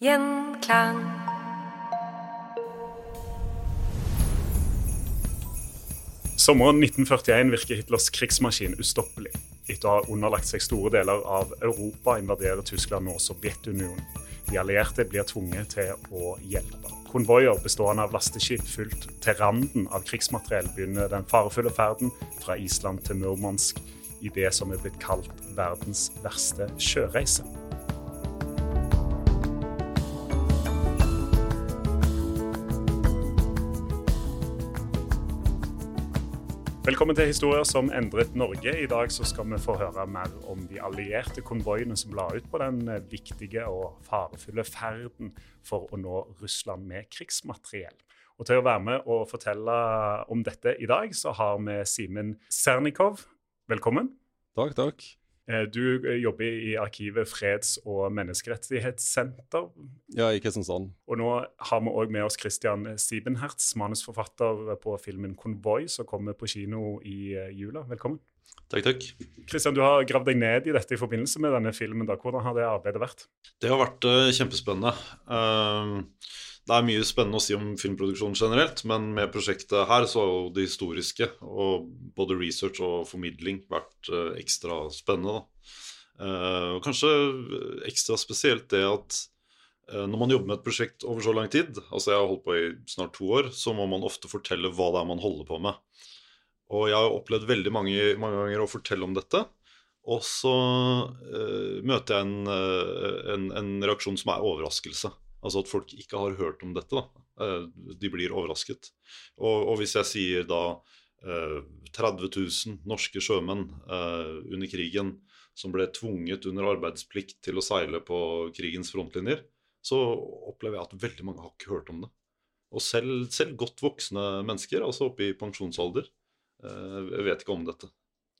Gjenklang. Sommeren 1941 virker Hitlers krigsmaskin ustoppelig. Etter å ha underlagt seg store deler av Europa, invaderer Tyskland nå Sovjetunionen. De allierte blir tvunget til å hjelpe. Konvoier bestående av lasteskip fylt til randen av krigsmateriell begynner den farefulle ferden fra Island til Murmansk i det som er blitt kalt verdens verste sjøreise. Velkommen til Historier som endret Norge. I dag skal vi få høre mer om de allierte konvoiene som la ut på den eh, viktige og farefulle ferden for å nå Russland med krigsmateriell. Og Til å være med og fortelle om dette i dag, så har vi Simen Sernikov. Velkommen. Takk, takk. Eh, Du eh, jobber i arkivet Freds- og menneskerettighetssenter. Ja, i Kristiansand. Og nå har vi òg med oss Christian Siebenhertz, manusforfatter på filmen 'Konvoi', som kommer på kino i eh, jula. Velkommen. Takk, takk. Christian, du har gravd deg ned i dette i forbindelse med denne filmen. da. Hvordan har det arbeidet vært? Det har vært uh, kjempespennende. Eh, det er mye spennende å si om filmproduksjon generelt, men med prosjektet her så har jo det historiske og både research og formidling vært eh, ekstra spennende. Eh, og kanskje ekstra spesielt det at eh, når man jobber med et prosjekt over så lang tid, altså jeg har holdt på i snart to år, så må man ofte fortelle hva det er man holder på med. Og jeg har opplevd veldig mange, mange ganger å fortelle om dette. Og så uh, møter jeg en, eh, en, en reaksjon som er overraskelse. Altså at folk ikke har hørt om dette. da. Eh, de blir overrasket. Og, og hvis jeg sier da eh, 30 000 norske sjømenn eh, under krigen som ble tvunget under arbeidsplikt til å seile på krigens frontlinjer, så opplever jeg at veldig mange har ikke hørt om det. Og selv, selv godt voksne mennesker, altså oppe i pensjonsalder, eh, vet ikke om dette.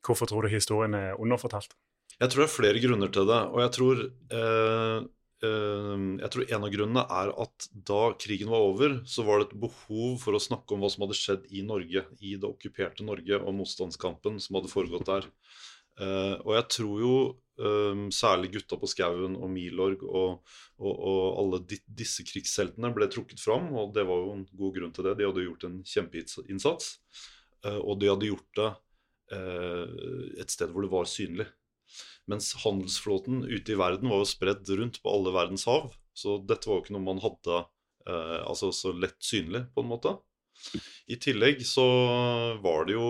Hvorfor tror du historien er underfortalt? Jeg tror det er flere grunner til det. Og jeg tror, eh, eh, jeg tror en av grunnene er at da krigen var over, så var det et behov for å snakke om hva som hadde skjedd i Norge, i det okkuperte Norge, og motstandskampen som hadde foregått der. Eh, og jeg tror jo eh, særlig gutta på skauen og Milorg og, og, og alle di disse krigsheltene ble trukket fram, og det var jo en god grunn til det. De hadde gjort en kjempeinnsats, og de hadde gjort det eh, et sted hvor det var synlig. Mens handelsflåten ute i verden var jo spredd rundt på alle verdens hav. Så dette var jo ikke noe man hadde eh, altså så lett synlig, på en måte. I tillegg så var det jo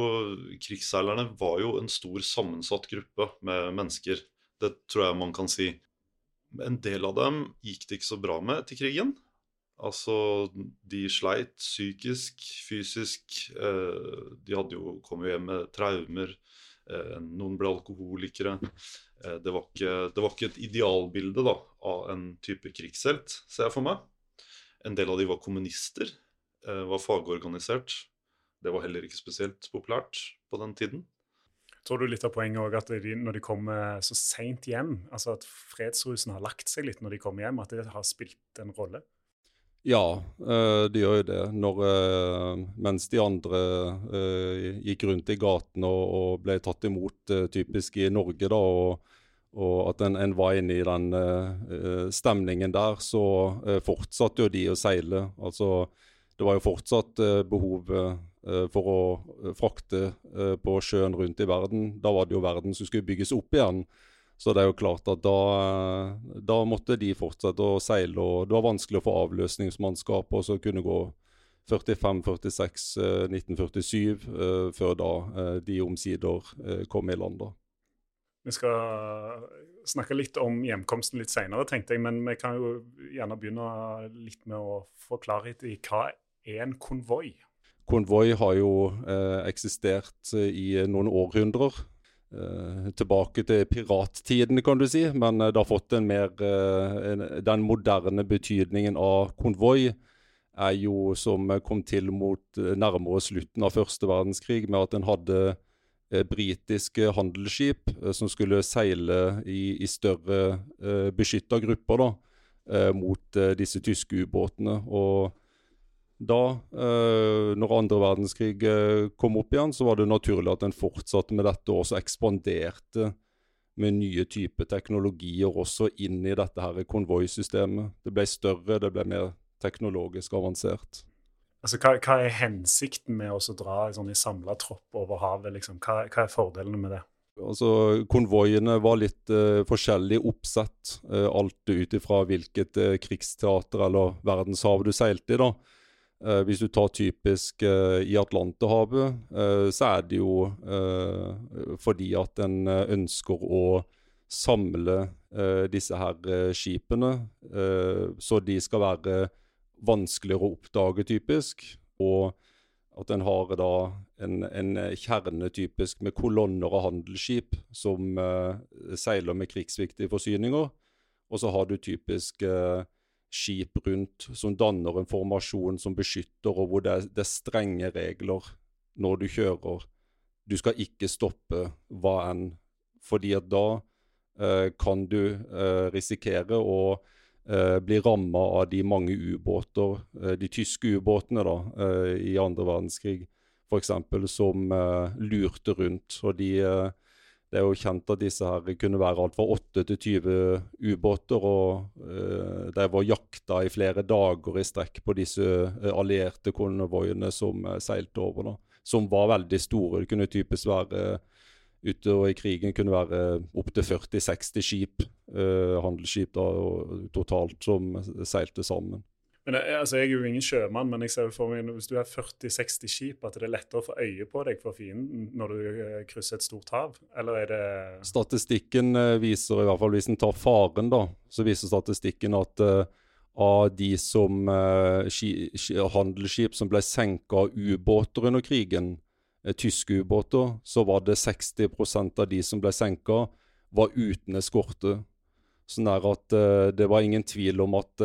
Krigsseilerne var jo en stor sammensatt gruppe med mennesker. Det tror jeg man kan si. En del av dem gikk det ikke så bra med etter krigen. Altså, de sleit psykisk, fysisk. Eh, de hadde jo kommet hjem med traumer. Eh, noen ble alkoholikere. Eh, det, var ikke, det var ikke et idealbilde da, av en type krigshelt, ser jeg for meg. En del av de var kommunister, eh, var fagorganisert. Det var heller ikke spesielt populært på den tiden. Tror du litt av poenget òg at når de kommer så seint hjem, altså at fredsrusen har lagt seg litt når de kommer hjem, at det har spilt en rolle? Ja, eh, det gjør jo det. Når, eh, mens de andre eh, gikk rundt i gatene og, ble tatt imot, typisk i Norge, da, og, og at en, en, var inne i den stemningen der, så fortsatte jo de å seile. Altså, det var jo fortsatt behov for å frakte på sjøen rundt i verden. Da var det jo verden som skulle bygges opp igjen. Så det er jo klart at da, da måtte de fortsette å seile, og det var vanskelig å få avløsningsmannskap og så kunne gå 45-46, 1947, før da eh, de omsider eh, kom i land. da. Vi skal snakke litt om hjemkomsten litt seinere, tenkte jeg, men vi kan jo gjerne begynne litt med å få klarhet i hva er en konvoi? Konvoi har jo eh, eksistert i noen århundrer. Uh, tilbake til pirattiden, kan du si. Men uh, det har fått en mer uh, en, Den moderne betydningen av konvoi er jo som kom til mot nærmere slutten av første verdenskrig, med at en hadde britiske handelsskip som skulle seile i, i større beskytta grupper da, mot disse tyske ubåtene. og da, eh, når andre verdenskrig eh, kom opp igjen, så var det naturlig at en fortsatte med dette og også ekspanderte med nye typer teknologier også inn i dette her konvoisystemet. Det ble større, det ble mer teknologisk avansert. Altså, hva, hva er hensikten med å dra sånn, i samla tropp over havet? Liksom? Hva, hva, er fordelene med det? Altså, Konvoiene var litt uh, forskjellig oppsett, uh, alt ut ifra hvilket uh, krigsteater eller verdenshav du seilte i. da. Uh, hvis du tar typisk uh, i Atlanterhavet, uh, så er det jo fordi at en ønsker å samle disse her skipene, så de skal være vanskeligere å oppdage, typisk. Og at en har da en, en kjerne typisk med kolonner av handelsskip som seiler med krigsviktige forsyninger. Og så har du typisk uh, skip rundt som danner en formasjon som beskytter, og hvor det er, det er, strenge regler når du kjører. Du skal ikke stoppe hva enn, fordi at da eh, kan du eh, risikere å eh, bli ramma av de mange ubåter, eh, de tyske ubåtene da, eh, i andre verdenskrig f.eks., som eh, lurte rundt. og de det er jo kjent at disse her kunne være alt fra 8 til 20 ubåter. og uh, De var jakta i flere dager i strekk på disse uh, allierte konvoiene som uh, seilte over. da, Som var veldig store. Det kunne typisk være utover i krigen kunne være opptil 40-60 skip, handelsskip da, totalt, som seilte sammen. Men altså, Jeg er jo ingen sjømann, men jeg ser for meg hvis du er 40-60 skip, at det er lettere å få øye på deg for fienden når du eh, krysser et stort hav? Eller er det Statistikken eh, viser, i hvert fall hvis en tar faren, da, så viser statistikken at uh, av de som uh, handelsskip som ble senka av ubåter under krigen, uh, tyske ubåter, så var det 60% av de som ble senka, var uten eskorte. Sånn at det var ingen tvil om at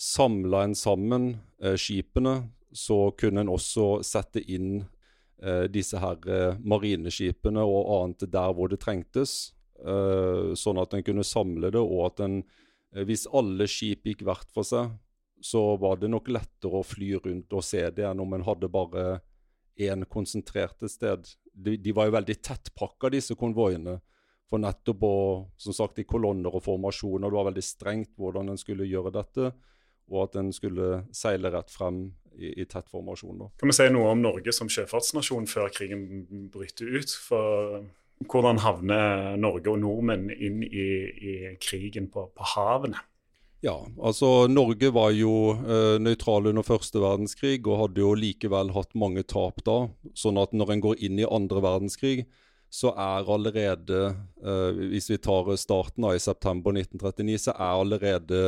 Samla en sammen eh, skipene, så kunne en også sette inn eh, disse her eh, marineskipene og annet der hvor det trengtes. Eh, sånn at en kunne samle det, og at en eh, Hvis alle skip gikk hvert for seg, så var det nok lettere å fly rundt og se det enn om en hadde bare én konsentrert et sted. De, de, var jo veldig tettpakka, disse konvoiene. For nettopp å, som sagt, i kolonner og formasjoner. Det var veldig strengt hvordan en skulle gjøre dette og at en skulle seile rett frem i, i tett formasjon. Da. Kan vi si noe om Norge som sjøfartsnasjon før krigen bryter ut? For hvordan havner Norge og nordmenn inn i, i krigen på, på, havene? Ja, altså Norge var jo eh, nøytral under første verdenskrig og hadde jo likevel hatt mange tap da. Sånn at når en går inn i andre verdenskrig, så er allerede, eh, hvis vi tar starten av i september 1939, så er allerede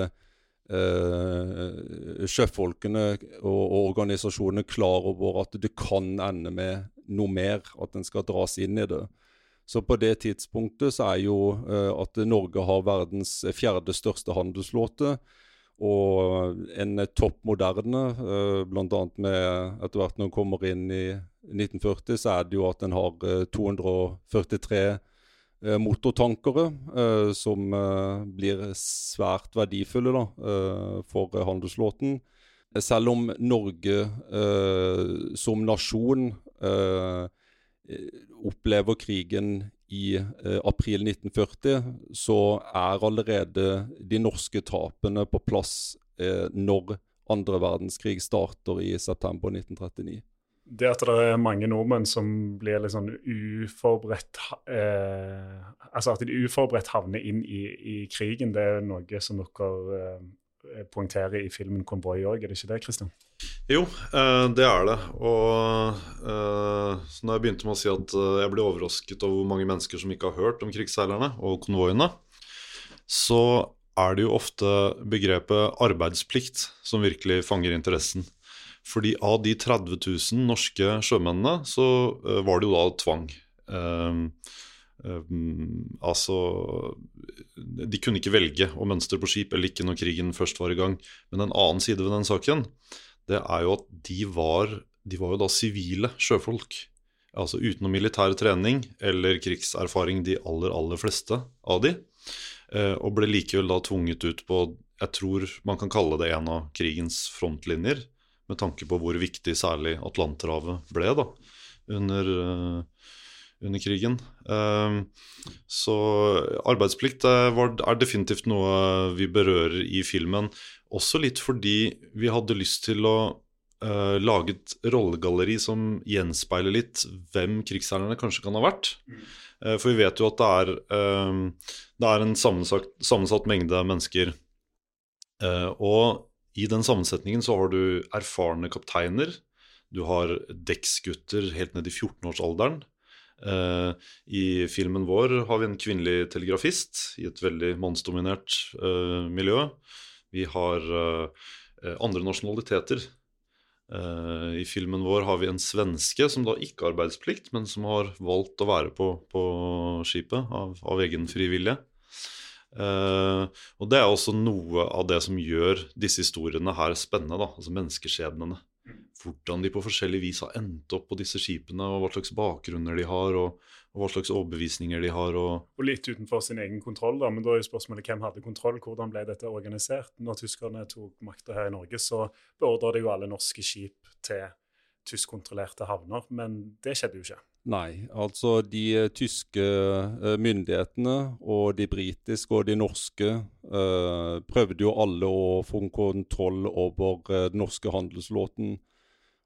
eh, sjøfolkene og, og, organisasjonene klar over at det kan ende med noe mer, at en skal dras inn i det. Så på det tidspunktet så er jo eh, at Norge har verdens fjerde største handelsflåte. og en topp moderne, uh, bl.a. med etter hvert når en kommer inn i 1940, så er det jo at en har 243 motortankere, som blir svært verdifulle da, for handelsflåten. Selv om Norge som nasjon opplever krigen i eh, april 1940, så er allerede de norske tapene på plass eh, når andre verdenskrig starter i september 1939. Det at det er mange nordmenn som blir litt sånn uforberedt eh, Altså at de uforberedt havner inn i, i, krigen, det er noe som dere eh, poengterer i filmen 'Konvoi' òg, er det ikke det, Kristian? Jo, eh, det er det. Og eh, så når jeg begynte med å si at eh, jeg ble overrasket over hvor mange mennesker som ikke har hørt om krigsseilerne og konvoiene, så er det jo ofte begrepet arbeidsplikt som virkelig fanger interessen. Fordi av de 30 000 norske sjømennene, så var det jo da tvang. Um, um, altså De kunne ikke velge å mønstre på skip eller ikke når krigen først var i gang. Men en annen side ved den saken det er jo at de var, de var jo da sivile sjøfolk. Altså uten noe militær trening eller krigserfaring, de aller, aller fleste av de. Eh, og ble likevel da tvunget ut på Jeg tror man kan kalle det en av krigens frontlinjer, med tanke på hvor viktig særlig Atlanterhavet ble da, under, uh, under krigen. Uh, så arbeidsplikt er definitivt noe vi berører i filmen. Også litt fordi vi hadde lyst til å uh, lage et rollegalleri som gjenspeiler litt hvem krigsherrene kanskje kan ha vært. Uh, for vi vet jo at det er, uh, det er en sammensatt, sammensatt, mengde mennesker. og i den sammensetningen så har du erfarne kapteiner. Du har dekksgutter helt ned i 14-årsalderen. Uh, I filmen vår har vi en kvinnelig telegrafist i et veldig mannsdominert uh, miljø. Vi har uh, andre nasjonaliteter. I filmen vår har vi en svenske som da ikke har arbeidsplikt, men som har valgt å være på, på skipet av, av, egen frivillige. Uh, og det er også noe av det som gjør disse historiene her spennende. Da, altså menneskeskjebnene. Hvordan de på forskjellig vis har endt opp på disse skipene, og hva slags bakgrunner de har. og og hva slags overbevisninger de har. Og, og litt utenfor sin egen kontroll, da. Men da er jo spørsmålet hvem hadde kontroll? Hvordan ble dette organisert? Når tyskerne tok makta her i Norge, så beordra de jo alle norske skip til tyskkontrollerte havner, men det skjedde jo ikke. Nei, altså de uh, tyske uh, myndighetene og de britiske og de norske eh, prøvde jo alle å få kontroll over den norske handelsflåten.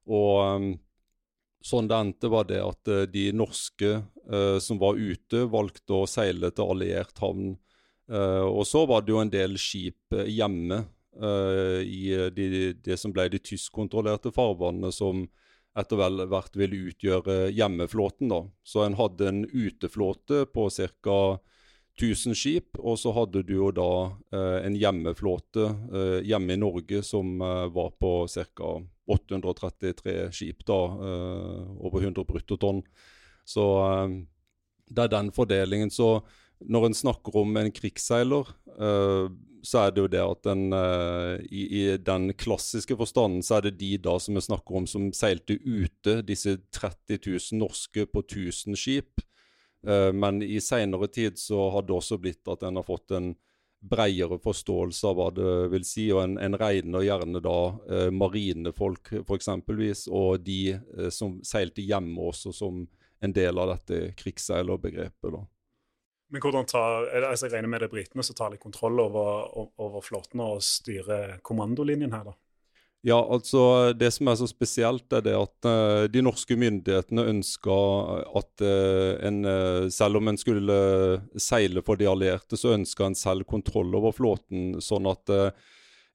Og eh, Sånn det endte, var det at de norske eh, som var ute, valgte å seile til alliert havn. Og så var det jo en del skip hjemme i de, det som ble de tyskkontrollerte farvannene, som etter hvert ville utgjøre hjemmeflåten. da. Så en hadde en uteflåte på ca. 1000 skip, og så hadde du jo da en hjemmeflåte hjemme i Norge som var på ca. 833 skip, da, uh, over 100 bruttotonn. Så uh, det er den fordelingen. Så når en snakker om en krigsseiler, uh, så er det jo det at den i, i, den klassiske forstanden så er det de da som vi snakker om som seilte ute, disse 30 000 norske på 1000 skip. men i seinere tid så har det også blitt at en har fått en bredere forståelse av hva det vil si. og En, en regner gjerne da eh, marinefolk eksempelvis og de eh, som seilte hjemme også som en del av dette krigsseilerbegrepet. da. Men hvordan tar, altså Jeg regner med det er britene som tar litt kontroll over, over flåten og styrer kommandolinjen her, da? Ja, altså Det som er så spesielt, er det at uh, de norske myndighetene ønska at uh, en uh, Selv om en skulle seile for de allierte, så ønska en selv kontroll over flåten. Sånn at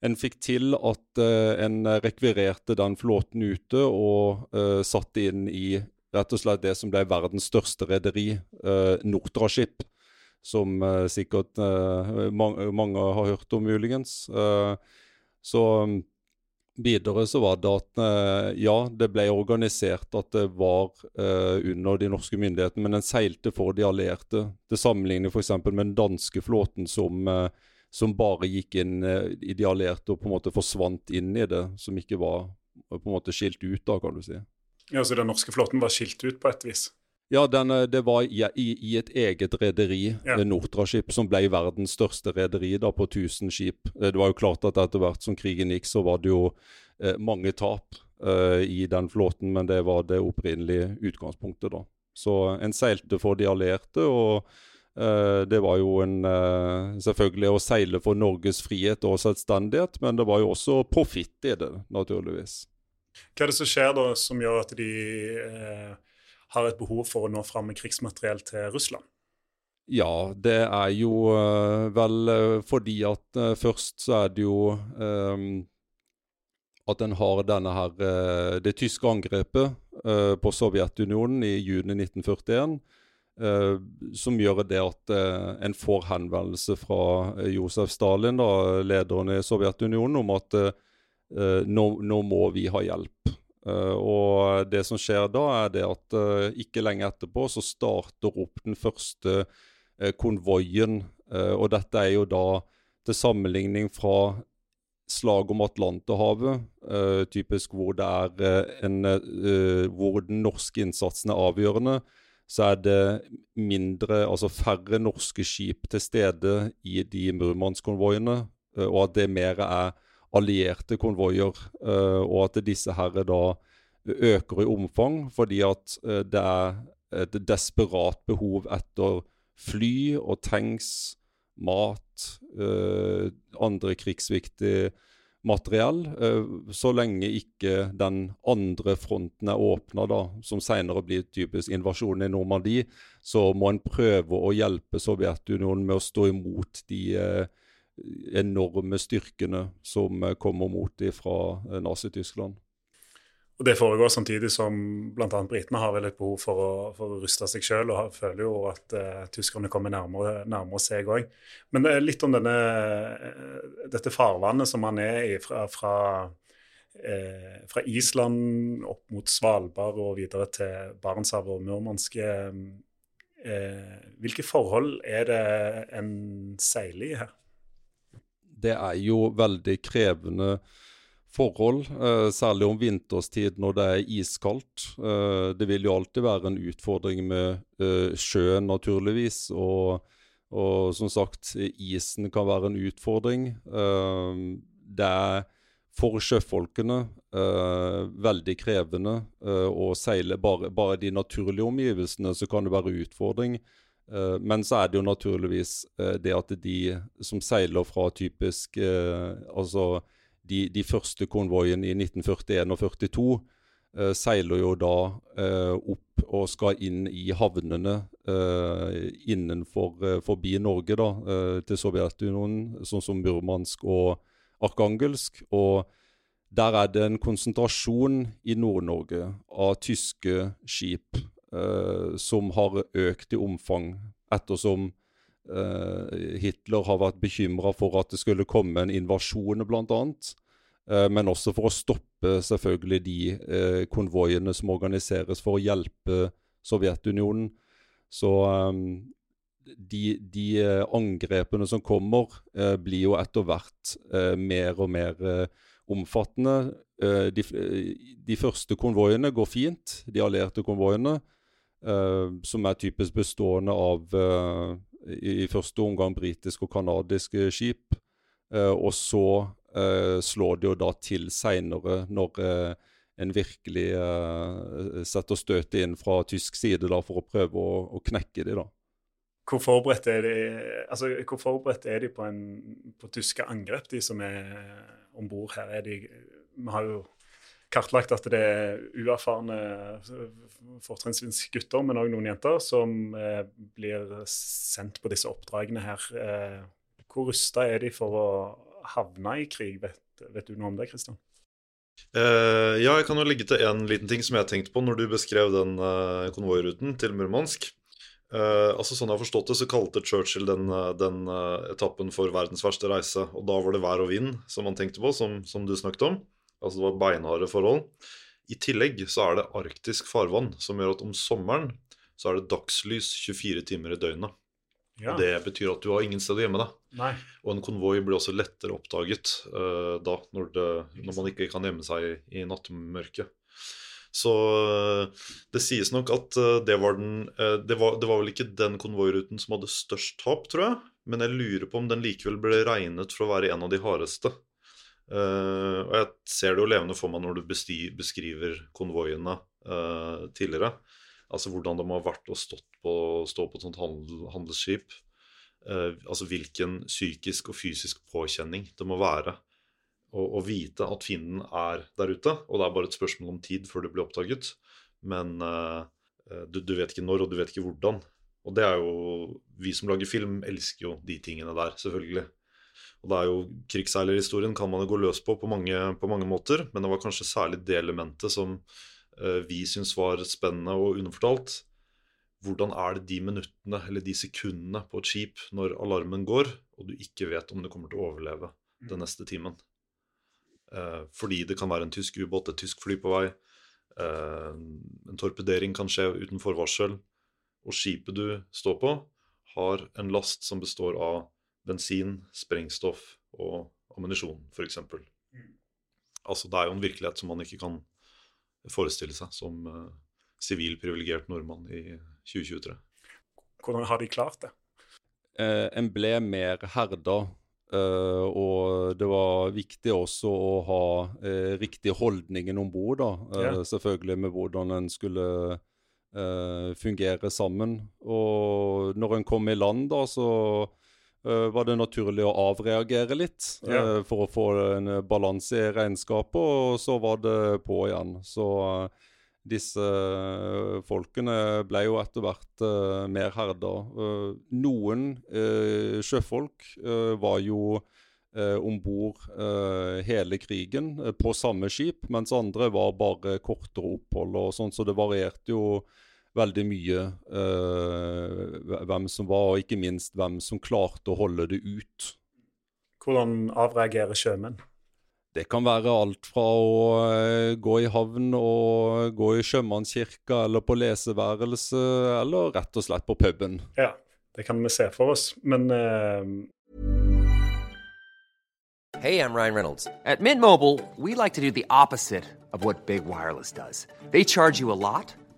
en fikk til at en rekvirerte den flåten ute og satte inn i rett og slett det som ble verdens største rederi, Nortraship. Som sikkert mange, mange har hørt om, muligens. så Videre så var det at eh, ja, det ble organisert at det var uh, under de norske myndighetene, men den seilte for de allierte. Til sammenligning f.eks. med den danske flåten som uh, som bare gikk inn i de allierte og på en måte forsvant inn i det, som ikke var på en måte skilt ut da, kan du si. Ja, Så den norske flåten var skilt ut på et vis? Ja, den, det var i, i, et eget rederi, Ja. Nortraship, som ble verdens største rederi på 1000 skip. Eh, Det var jo klart at etter hvert som krigen gikk, så var det jo eh, mange tap eh, i den flåten, men det var det opprinnelige utgangspunktet, da. Så en seilte for de allierte, og eh, det var jo en eh, Selvfølgelig å seile for Norges frihet og selvstendighet, men det var jo også profitt i det, naturligvis. Hva er det som skjer da som gjør at de eh, har et behov for å nå fram med krigsmateriell til Russland? Ja, det er jo eh, vel eh, fordi at eh, først så er det jo um, at en har denne her Det tyske angrepet uh, på Sovjetunionen i juni 1941. Uh, som gjør det at uh, en får henvendelse fra Josef Stalin, da, lederen i Sovjetunionen, om at nå, nå må vi ha hjelp. Eh, og det som skjer da, er det at eh, ikke lenge etterpå så starter opp den første eh, konvoien. og dette er jo da til sammenligning fra slag om Atlanterhavet, typisk hvor det er en hvor den norske innsatsen er avgjørende, så er det mindre, altså færre norske skip til stede i de Murmansk-konvoiene, og at det mer er allierte konvoier, eh, og at disse her da øker i omfang fordi at eh, det er et desperat behov etter fly og tanks, mat, eh, andre krigsviktig materiell, så lenge ikke den andre fronten er åpna, som senere blir typisk invasjonen i Normandie, så må en prøve å hjelpe Sovjetunionen med å stå imot de eh, enorme styrkene som eh, kommer mot dem fra eh, Nazi-Tyskland. Og Det foregår samtidig som bl.a. britene har vel et behov for å, for å ruste seg sjøl, og føler jo at uh, tyskerne kommer nærmere, nærmere seg òg. Men er litt om denne, uh, dette farvannet som man er i fra, fra, fra Island opp mot Svalbard og videre til Barentshavet og Murmansk. Hvilke forhold er det en seiler i her? Det er jo veldig krevende forhold, eh, særlig om vinterstid når det er iskaldt. Eh, det vil jo alltid være en utfordring med eh, sjøen, naturligvis. Og, og som sagt, isen kan være en utfordring. Eh, det er for sjøfolkene eh, veldig krevende eh, å seile bare, bare de naturlige omgivelsene, så kan det være utfordring. Eh, men så er det jo naturligvis eh, det at de som seiler fra typisk eh, Altså de, de første konvoiene i 1941 og 42 eh, seiler jo da opp og skal inn i havnene innenfor forbi Norge, da, til Sovjetunionen, sånn som Murmansk og Arkangelsk. Og der er det en konsentrasjon i Nord-Norge av tyske skip som har økt i omfang ettersom eh, Hitler har vært bekymra for at det skulle komme en invasjon, bl.a. Uh, men også for å stoppe selvfølgelig de uh, konvoiene som organiseres for å hjelpe Sovjetunionen. Så um, de, de eh, angrepene som kommer, eh, blir jo etter hvert eh, mer og mer eh, omfattende. Eh, de, de første konvoiene går fint, de allierte konvoiene, eh, som er typisk bestående av uh, i, i første omgang britiske og canadiske skip. Uh, og så eh, slår det jo da til seinere, når eh, en virkelig eh, setter støtet inn fra tysk side da, for å prøve å, å knekke de da. Hvor forberedt er de, altså, hvor forberedt er de på, en, på tyske angrep, de som er om bord her? Er de, vi har jo kartlagt at det er uerfarne, fortrinnsvis gutter, men òg noen jenter, som eh, blir sendt på disse oppdragene her. Eh, hvor rusta er de for å havne i krig? Vet, vet du noe om det, Kristian? Eh, ja, jeg kan jo legge til en liten ting som jeg tenkte på når du beskrev den uh, konvoiruten til Murmansk. Uh, altså Sånn jeg har forstått det, så kalte Churchill den, eh, den uh, etappen for verdens verste reise. Og da var det vær og vind som han tenkte på, som, som du snakket om. Altså det var beinharde forhold. I tillegg så er det arktisk farvann, som gjør at om sommeren så er det dagslys 24 timer i døgnet. Ja. Det betyr at du har ingen sted å gjemme deg. Nei. Og en konvoi blir også lettere oppdaget uh, da, når, det, når man ikke kan gjemme seg i, i nattmørket. Så eh, det sies nok at eh, det var den det, var, det var vel ikke den konvoiruten som hadde størst tap, tror jeg. Men jeg lurer på om den likevel ble regnet for å være en av de hardeste. Eh, og jeg ser det jo levende for meg når du beskriver konvoiene uh, tidligere. Altså hvordan det må ha vært å stått på, stå på et sånt handel, handelsskip. Uh, altså hvilken psykisk og fysisk påkjenning det må være å, vite at fienden er der ute. Og det er bare et spørsmål om tid før det blir oppdaget. Men du, du vet ikke når, og du vet ikke hvordan. Og det er jo Vi som lager film, elsker jo de tingene der, selvfølgelig. Og det er jo Krigsseilerhistorien kan man jo gå løs på på mange, på mange måter, men det var kanskje særlig det elementet som eh, vi syns var spennende og underfortalt. Hvordan er det de minuttene eller de sekundene på et skip når alarmen går, og du ikke vet om du kommer til å overleve den neste timen? Eh, fordi det kan være en tysk ubåt, et tysk fly på vei. Eh, en torpedering kan skje uten forvarsel. Og skipet du står på, har en last som består av bensin, sprengstoff og ammunisjon, f.eks. Altså, det er jo en virkelighet som man ikke kan forestille seg som sivilprivilegert uh, nordmann i 2023. Hvordan har de klart det? Eh, en ble mer herda. Uh, og det var viktig også å ha uh, riktig holdningen om bord. Uh, Yeah. Selvfølgelig med hvordan en skulle eh, fungere sammen. Og når en kom i land, da, så eh, var det naturlig å avreagere litt Ja. eh, for å få en eh, balanse i regnskapet, og så var det på igjen. Så eh, disse eh, folkene ble jo etter hvert eh, mer herda. Eh, noen eh, sjøfolk eh, var jo uh, om bord eh, hele krigen eh, på samme skip, mens andre var bare kortere opphold og sånn, så det varierte jo veldig mye eh, hvem som var, og ikke minst hvem som klarte å holde det ut. Hvordan avreagerer sjømenn? Det kan være alt fra å eh, gå i havn og gå i sjømannskirka eller på leseværelse, eller rett og slett på puben. Ja, det kan vi se for oss. Men eh, Hey, I'm Ryan Reynolds. At Mint Mobile, we like to do the opposite of what Big Wireless does. They charge you a lot,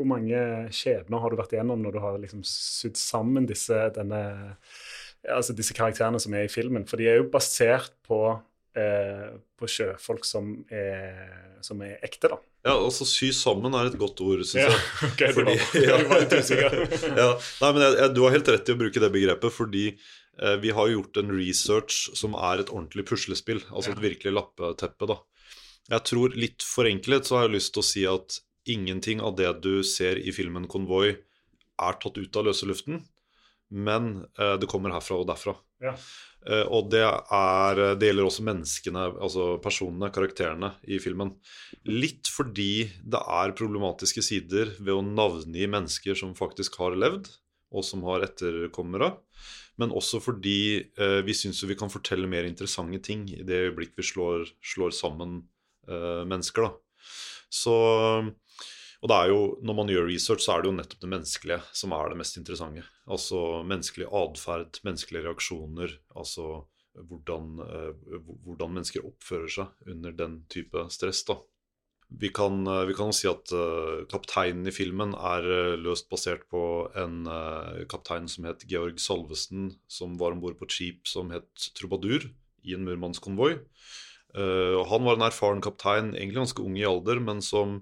Hvor mange skjebner har du vært igjennom når du har liksom sydd sammen disse, denne, altså disse karakterene som er i filmen? For de er jo basert på, eh, på sjøfolk som er, som er ekte, da. Ja, altså sy sammen er et godt ord, syns Ja, jeg. ok, du var- du var litt usikker. ja, nei, men jeg, jeg, Du har helt rett i å bruke det begrepet, fordi eh, vi har gjort en research som er et ordentlig puslespill. Altså et virkelig lappeteppe, da. Jeg tror litt forenklet så har jeg lyst til å si at ingenting av det du ser i filmen 'Konvoi', er tatt ut av løse luften. men eh, det kommer herfra og derfra. Ja. Eh, og det, er, det gjelder også menneskene, altså personene, karakterene i filmen. Litt fordi det er problematiske sider ved å navngi mennesker som faktisk har levd, og som har etterkommere. Men også fordi eh, vi syns vi kan fortelle mer interessante ting i det øyeblikk vi slår, slår sammen eh, mennesker. da. Så og det er jo, når man gjør research, så er det jo nettopp det menneskelige som er det mest interessante. Altså menneskelig atferd, menneskelige reaksjoner. Altså hvordan, eh, hvordan, mennesker oppfører seg under den type stress. da. Vi kan, eh, vi kan si at uh, kapteinen i filmen er uh, løst basert på en uh, kaptein som het Georg Salvesen, som var om bord på et skip som het Trubadur i en Murmansk-konvoi. han var en erfaren kaptein, egentlig ganske ung i alder, men som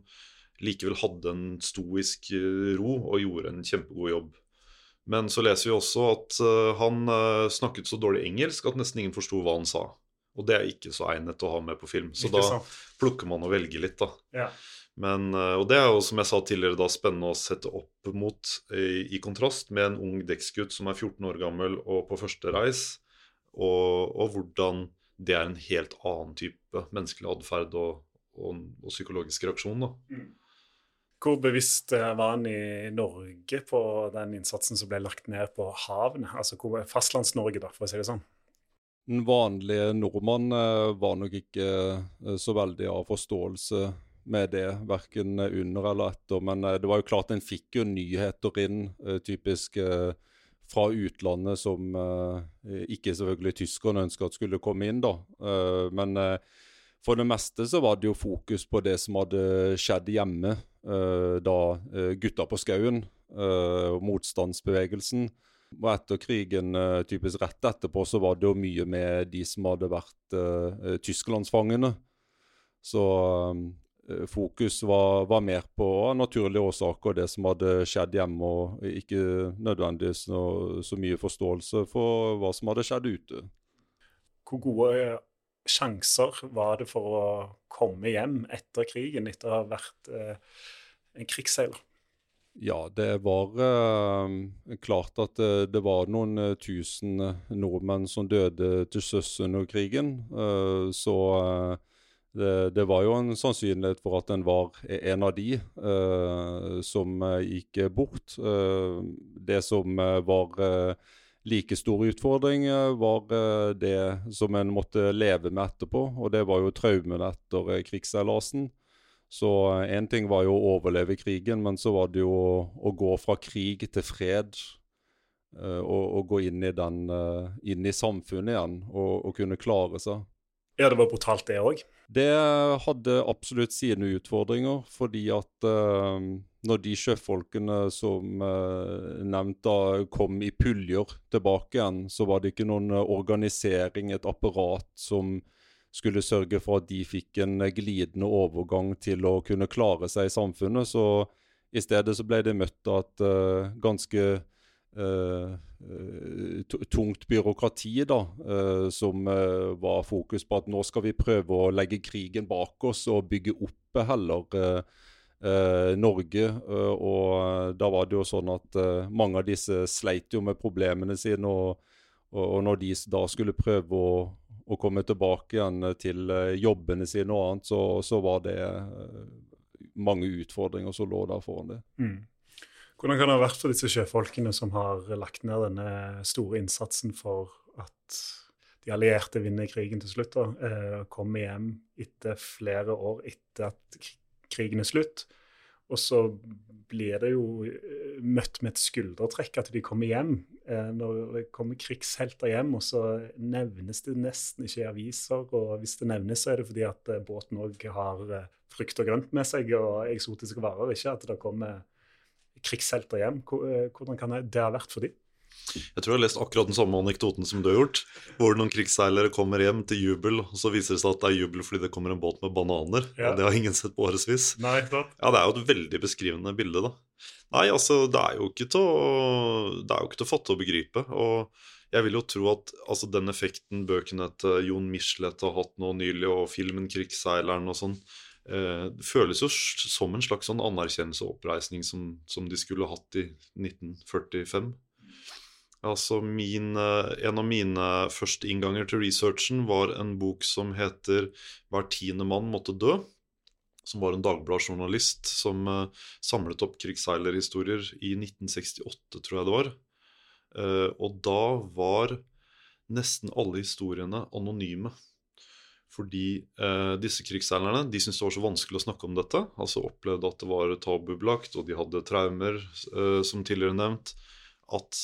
likevel hadde en stoisk ro og gjorde en kjempegod jobb. Men så leser vi også at han snakket så dårlig engelsk at nesten ingen forsto hva han sa. Og det er ikke så egnet å ha med på film. Så da plukker man og velger litt, da. Ja. Men, eh, og det er jo, som jeg sa tidligere, da spennende å sette opp mot i, i kontrast med en ung dekksgutt som er 14 år gammel og på første reis, og, og hvordan det er en helt annen type menneskelig atferd og, og, og psykologisk reaksjon. da. Hvor bevisst eh, var han i Norge på den innsatsen som ble lagt ned på havene? Altså Fastlands-Norge, da, for å si det sånn. Den vanlige nordmann eh, var nok ikke eh, så veldig av forståelse med det, verken under eller etter. Men det var jo klart en fikk jo nyheter inn, typisk fra utlandet, som ikke selvfølgelig tyskerne ønska at skulle komme inn, da. Men for det meste så var det jo fokus på det som hadde skjedd hjemme da eh, gutta på skauen eh, motstandsbevegelsen. Og etter krigen, eh, typisk rett etterpå, så var det jo mye med de som hadde vært eh, eh, tysklandsfangene. Så uh, fokus var, var mer på uh, naturlige årsaker det som hadde skjedd hjemme, og ikke nødvendigvis noe, så mye forståelse for hva som hadde skjedd ute. Hvor gode eh, sjanser var det for å komme hjem etter krigen, etter å ha vært eh, en krigsseiler? Ja, det var eh, klart at det, det var noen eh, tusen eh, nordmenn som døde til sjøs under krigen. Eh, så eh, det, det var jo en sannsynlighet for at en var en av de eh, som eh, gikk bort. Eh, det som eh, var eh, like stor utfordring, eh, var eh, det som en måtte leve med etterpå. Og det var jo traumene etter eh, krigsseilasen. Så én ting var jo å overleve krigen, men så var det jo å, gå fra krig til fred. eh, og, og gå inn i, den, eh, inn i samfunnet igjen og, og kunne klare seg. Ja, det var brutalt, det òg. Det hadde absolutt sine utfordringer, fordi at uh, når de sjøfolkene som uh, nevnt da kom i puljer tilbake igjen, så var det ikke noen organisering, et apparat som skulle sørge for at de fikk en glidende overgang til å kunne klare seg i samfunnet. Så i stedet så ble de møtt av et uh, ganske tu- tungt byråkrati, da, eh, som eh, var fokus på at nå skal vi prøve å legge krigen bak oss og bygge opp heller eh, eh, Norge. eh, og da var det jo sånn at eh, mange av disse sleit jo med problemene sine. og og, når de da skulle prøve å, å komme tilbake igjen eh, til eh, jobbene sine og annet, så, så var det eh, mange utfordringer som lå der foran det. Mm. Hvordan kan det ha vært for disse sjøfolkene som har lagt ned denne store innsatsen for at de allierte vinner krigen til slutt, eh, kommer hjem etter flere år etter at krigen er slutt, og så blir det jo eh, møtt med et skuldertrekk at de kommer hjem. Eh, når det kommer krigshelter hjem, og så nevnes det nesten ikke i aviser. Og hvis det nevnes, så er det fordi at båten òg har frukt og grønt med seg og eksotiske varer, ikke at det kommer krigshelter hjem. Eh, Hvordan kan det ha vært for dem? Jeg tror jeg har lest akkurat den samme anekdoten som du har gjort. Hvor noen krigsseilere kommer hjem til jubel, og så viser det seg at det er jubel fordi det kommer en båt med bananer. Ja. Det har ingen sett på årevis. Ja, det er jo et veldig beskrivende bilde, da. Nei, altså, det er jo ikke til å, det er jo ikke til å fatte og begripe. Og jeg vil jo tro at altså, den effekten bøkene til Jon Michelet har hatt nå nylig, og filmen 'Krigsseileren' og sånn, det føles jo som en slags sånn anerkjennelse og oppreisning som, som de skulle hatt i 1945. Altså min, eh, En av mine første innganger til researchen var en bok som heter 'Hver tiende mann måtte dø'. Som var en Dagbladet-journalist som uh, samlet opp krigsseilerhistorier i 1968, tror jeg det var. Og da var nesten alle historiene anonyme. Fordi eh, disse krigsseilerne de syntes det var så vanskelig å snakke om dette. Altså opplevde at det var tabubelagt, og de hadde traumer, eh, som tidligere nevnt. At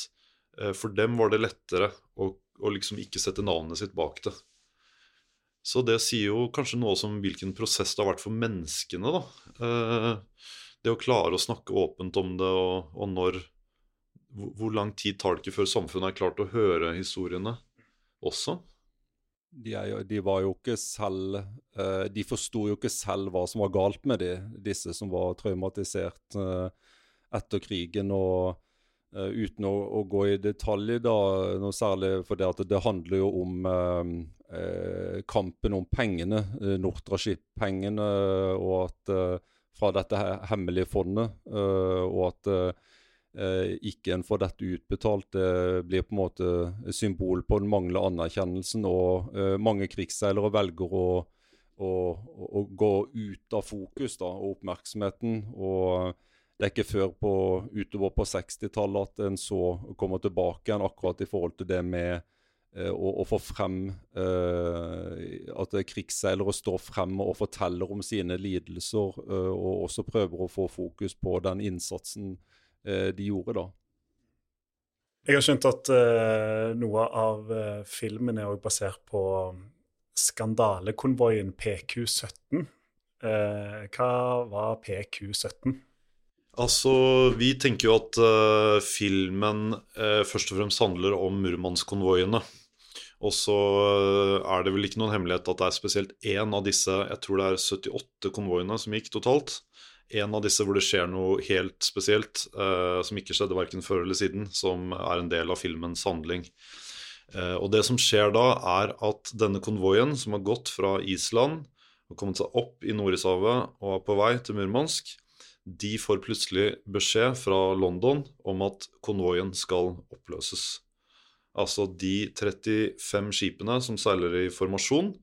eh, for dem var det lettere å, å, liksom ikke sette navnet sitt bak det. Så det sier jo kanskje noe om hvilken prosess det har vært for menneskene. da. Eh, det å klare å snakke åpent om det, og, og når Hvor lang tid tar det ikke før samfunnet er klart å høre historiene også? De, er, de, var jo ikke selv uh, De forsto jo ikke selv hva som var galt med de, disse som var traumatisert uh, etter krigen. og uh, Uten å, å, gå i detalj, da, noe særlig for det at det handler jo om kampen om pengene, uh, Nortraship-pengene, og at fra dette hemmelige fondet, og at eh, ikke en får dette utbetalt. Det blir på en måte symbol på den manglende anerkjennelsen. Og eh, mange krigsseilere velger å, å, å, gå ut av fokus da, og oppmerksomheten. og det er ikke før på, utover på 60-tallet at en så kommer tilbake igjen akkurat i forhold til det med eh, å, å, få frem eh, At krigsseilere står frem og forteller om sine lidelser, eh, og også prøver å få fokus på den innsatsen Eh, de gjorde da. Jeg har skjønt at uh, noe av uh, filmen er også basert på skandalekonvoien PQ17. Uh, hva var PQ17? Altså, Vi tenker jo at filmen først og fremst handler om Murmansk-konvoiene. Og så er det vel ikke noen hemmelighet at det er spesielt én av disse jeg tror det er 78 konvoiene som gikk totalt, en av disse hvor det skjer noe helt spesielt, uh, som ikke skjedde verken før eller siden, som er en del av filmens handling. Uh, og det som skjer da, er at denne konvoien, som har gått fra Island og kommet seg opp i Nordishavet og er på vei til Murmansk, de får plutselig beskjed fra London om at konvoien skal oppløses. Altså de 35 skipene som seiler i formasjon,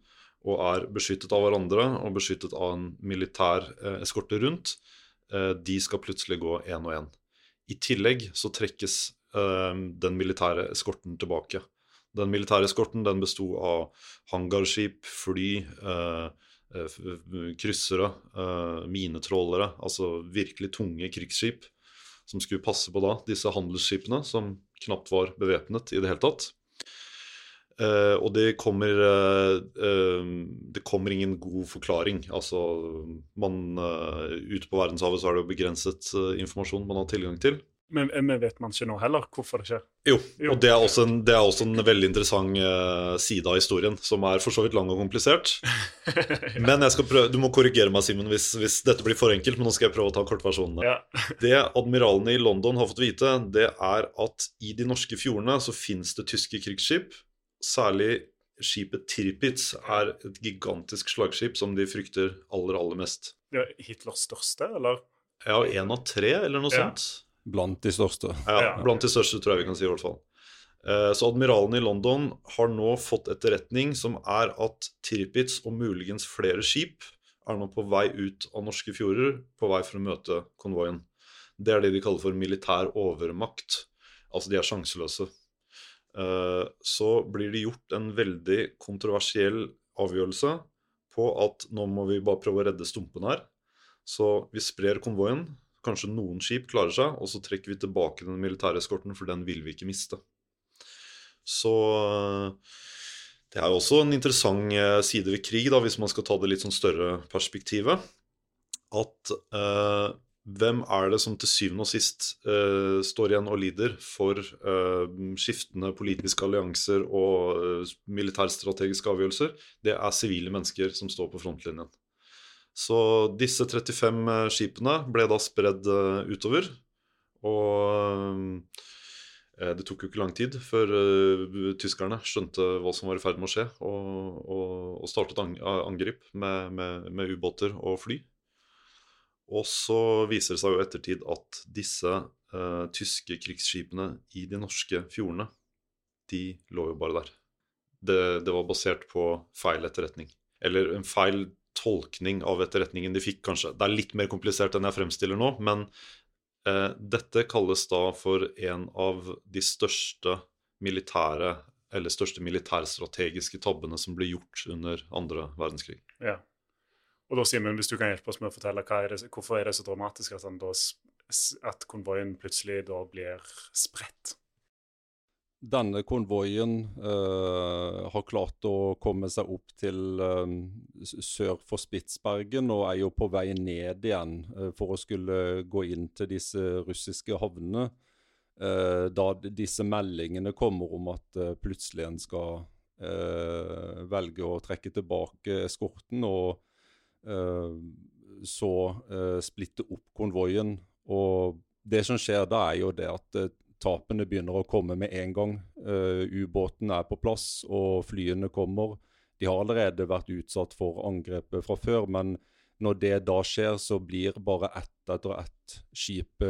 og er beskyttet av hverandre og beskyttet av en militær eh, eskorte rundt, eh, de skal plutselig gå én og én. I tillegg så trekkes eh, den militære eskorten tilbake. Den militære eskorten den besto av hangarskip, fly, eh, eh, kryssere, eh, minetrålere, altså virkelig tunge krigsskip som skulle passe på da disse handelsskipene, som knapt var bevæpnet i det hele tatt. Uh, og det kommer uh, uh, Det kommer ingen god forklaring. Altså man Ute på verdenshavet så er det jo begrenset informasjon man har tilgang til. Men, men, vet man ikke nå heller hvorfor det skjer? Jo, jo. og det er også en, er også en veldig interessant side av historien, som er for så vidt lang og komplisert. ja. Men jeg skal prøve, du må korrigere meg, Simen, hvis, hvis, dette blir for enkelt. Men nå skal jeg prøve å ta kortversjonene. Ja. det admiralene i London har fått vite, det er at i de norske fjordene så fins det tyske krigsskip Særlig skipet Tirpitz er et gigantisk slagskip som de frykter aller, aller mest. Ja, Hitlers største, eller? Ja, én av tre, eller noe ja. sånt. Blant de største. Ja, blant de største, tror jeg vi kan si, i hvert fall. Eh, så admiralen i London har nå fått etterretning som er at Tirpitz og muligens flere skip er nå på vei ut av norske fjorder, på vei for å møte konvoien. Det er det de kaller for militær overmakt. Altså de er sjanseløse. Eh, så blir det gjort en veldig kontroversiell avgjørelse på at nå må vi bare prøve å redde stumpene her. Så vi sprer konvoien. Kanskje noen skip klarer seg, og så trekker vi tilbake den militære eskorten, for den vil vi ikke miste. Så eh, det er jo også en interessant eh, side ved krig, da, hvis man skal ta det litt sånn større perspektivet. At eh, hvem er det som til syvende og sist uh, står igjen og lider for uh, skiftende politiske allianser og uh, militærstrategiske avgjørelser? Det er sivile mennesker som står på frontlinjen. Så disse 35 skipene ble da spredd utover. Og det tok jo ikke lang tid før tyskerne skjønte hva som var i ferd med å skje, og, og, og startet angrep med, med, med ubåter og fly. Og så viser det seg jo ettertid at disse eh, tyske krigsskipene i de norske fjordene, de lå jo bare der. Det, det var basert på feil etterretning. Eller en feil tolkning av etterretningen de fikk, kanskje. Det er litt mer komplisert enn jeg fremstiller nå, men eh, dette kalles da for en av de største militære eller største militærstrategiske tabbene som ble gjort under andre verdenskrig. Ja. Og da, Simen, hvis du kan hjelpe oss med å fortelle er det, hvorfor er det så dramatisk at, da, at konvoien plutselig da blir spredt? Denne konvoien eh, har klart å komme seg opp til eh, sør for Spitsbergen og er jo på vei ned igjen eh, for å skulle gå inn til disse russiske havnene. Uh, da disse meldingene kommer om at uh, plutselig en skal uh, velge å trekke tilbake eskorten og så splitte opp konvoien. Og det som skjer da, er jo det at tapene begynner å komme med en gang. Ubåten er på plass, og flyene kommer. De har allerede vært utsatt for angrepet fra før, men når det da skjer, så blir bare ett etter ett skip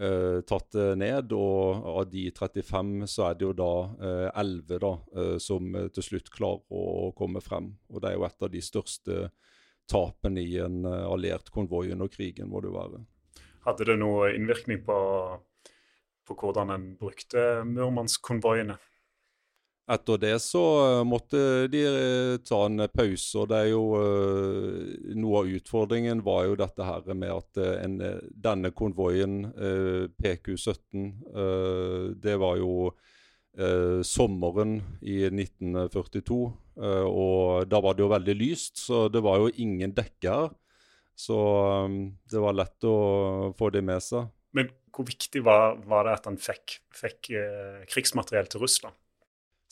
Uh, tatt ned. Og av de 35 så er det jo da uh, 11 da, uh, som til slutt klarer å komme frem. Og det er jo et av de største tapene i en alliert konvoi under krigen, må det jo være. Hadde det noe innvirkning på, på hvordan en brukte Murmansk-konvoiene? Etter det så eh, måtte de eh, ta en pause. og det er jo Noe av utfordringen var jo dette her med at en, denne konvoien, uh, PQ17, uh, det var jo sommeren i 1942. og da var det jo veldig lyst, så det var jo ingen dekke her. Så um, det var lett å få det med seg. Men hvor viktig var, var det at han fikk, fikk krigsmateriell til Russland?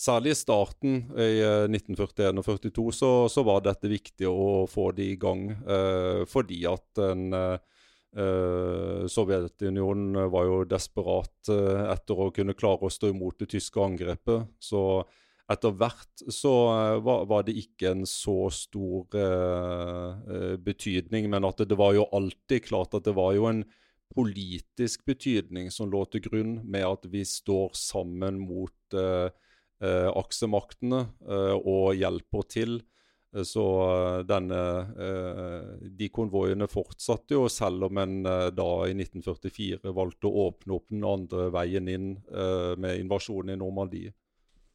Særlig i starten, i 1941 og 1942, så, så, var dette viktig å få det i gang. Eh, fordi at en, eh, Sovjetunionen var jo desperat uh, etter å kunne klare å stå imot det tyske angrepet. Så etter hvert så uh, var, var, det ikke en så stor eh, eh, betydning. Men at det, det, var jo alltid klart at det var jo en politisk betydning som lå til grunn med at vi står sammen mot eh, eh, aksemaktene eh, og hjelper til. Eh, så eh, denne, de konvoiene fortsatte jo, selv om en da i 1944 valgte å åpne opp den andre veien inn med invasjonen i Normandie.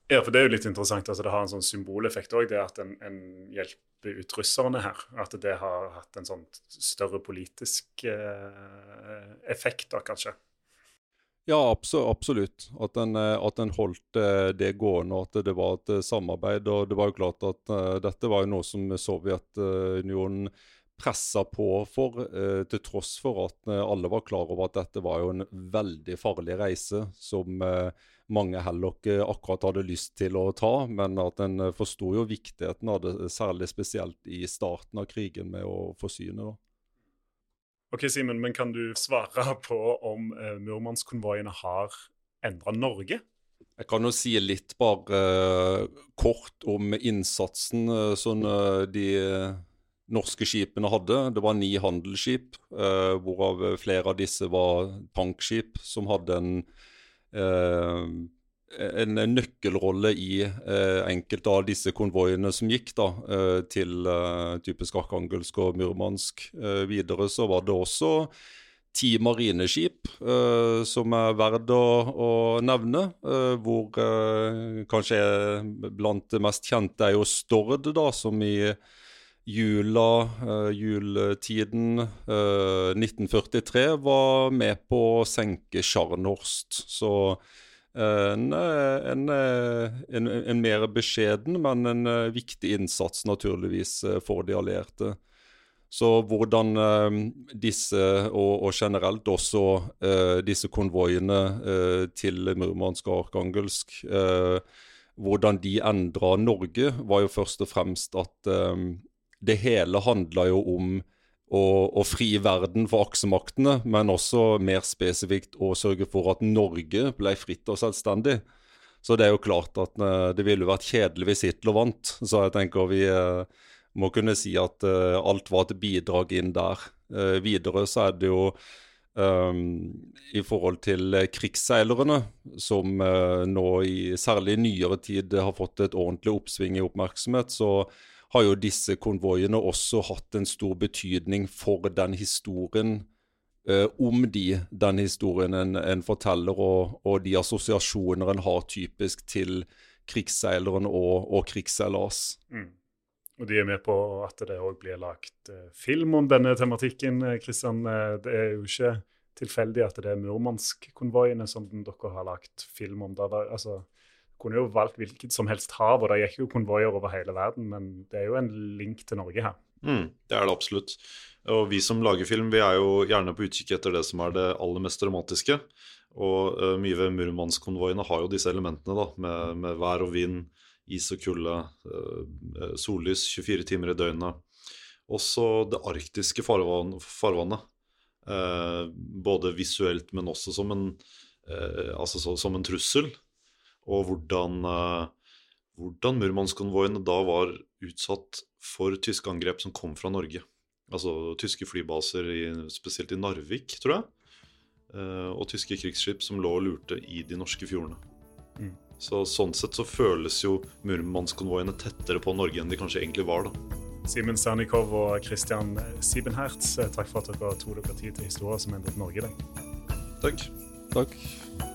Ja, for det er jo litt interessant. altså Det har en sånn symboleffekt òg, det at en, en, hjelper ut russerne her. At det har hatt en sånn større politisk eh, effekt, da, kanskje. Ja, absolutt. At en, eh, at en holdt eh, det gående, og at det var et eh, samarbeid. Og det var jo klart at dette var jo noe som Sovjetunionen pressa på for, til tross for at alle var klar over at dette var jo en veldig farlig reise som mange heller ikke akkurat hadde lyst til å ta, men at en forsto jo viktigheten av det, særlig spesielt i starten av krigen med å forsyne. da. Ok, Simen, men Kan du svare på om uh, Murmansk-konvoiene har endra Norge? Jeg kan jo si litt bare uh, kort om innsatsen uh, som uh, de norske skipene hadde. Det var ni handelsskip, hvorav flere av disse var tankskip som hadde en en nøkkelrolle i eh, enkelte av disse konvoiene som gikk da, eh, til eh, typisk Arkangelsk og Murmansk. Eh, videre så var det også ti marineskip eh, som er verdt å, å nevne. Eh, hvor kanskje blant det mest kjente er jo Stord, da, som i jula, juletiden 1943 var med på å senke Scharnhorst. Så en, en, en, en, mer beskjeden, men en eh, viktig innsats naturligvis eh, for de allierte. Så hvordan eh, disse, og, og, generelt også disse konvoiene til Murmansk og Arkangelsk, hvordan de endra Norge, var jo først og fremst at det hele handla jo om og, og fri verden for aksemaktene, men også mer spesifikt å sørge for at Norge ble fritt og selvstendig. Så det er jo klart at uh, det ville vært kjedelig hvis Hitler vant. Så jeg tenker vi uh, må kunne si at uh, alt var et bidrag inn der. videre så er det jo Um, I forhold til krigsseilerne, som uh, nå i særlig nyere tid har fått et ordentlig oppsving i oppmerksomhet, så har jo disse konvoiene også hatt en stor betydning for den historien eh, om de, den historien en, en forteller, og, og, de assosiasjoner en har typisk til krigsseileren og, og krigsseilas. Mm. Og de er med på at det òg blir lagt uh, film om denne tematikken. Kristian. Uh, det er jo ikke tilfeldig at det er Murmansk-konvoiene som dere har lagt film om. Der, altså, kunne jo valgt hvilket som helst hav, og det gikk jo konvoier over hele verden, men det er jo en link til Norge her. Mm, det er det absolutt. Og vi som lager film, vi er jo gjerne på utkikk etter det som er det aller mest dramatiske. Og uh, mye ved Murmansk-konvoiene har jo disse elementene, da, med, med vær og vind is og kulde, uh, sollys 24 timer i døgnet. Også det arktiske farvannet. Uh, både visuelt, men også som en, altså som en trussel. Og hvordan, hvordan Murmansk-konvoiene da var utsatt for tyske angrep som kom fra Norge. Altså tyske flybaser, i, spesielt i Narvik, tror jeg. Og tyske krigsskip som lå og lurte i de norske fjordene. Mm. Så Sånn sett så føles jo Murmansk-konvoiene tettere på Norge enn de kanskje egentlig var. da. Simen Sernikov og Christian Siebenhertz, eh, takk for at dere tok dere tid til historier som endret Norge i dag. Takk. Takk.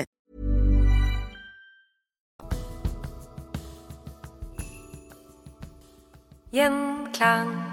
Gjenklang.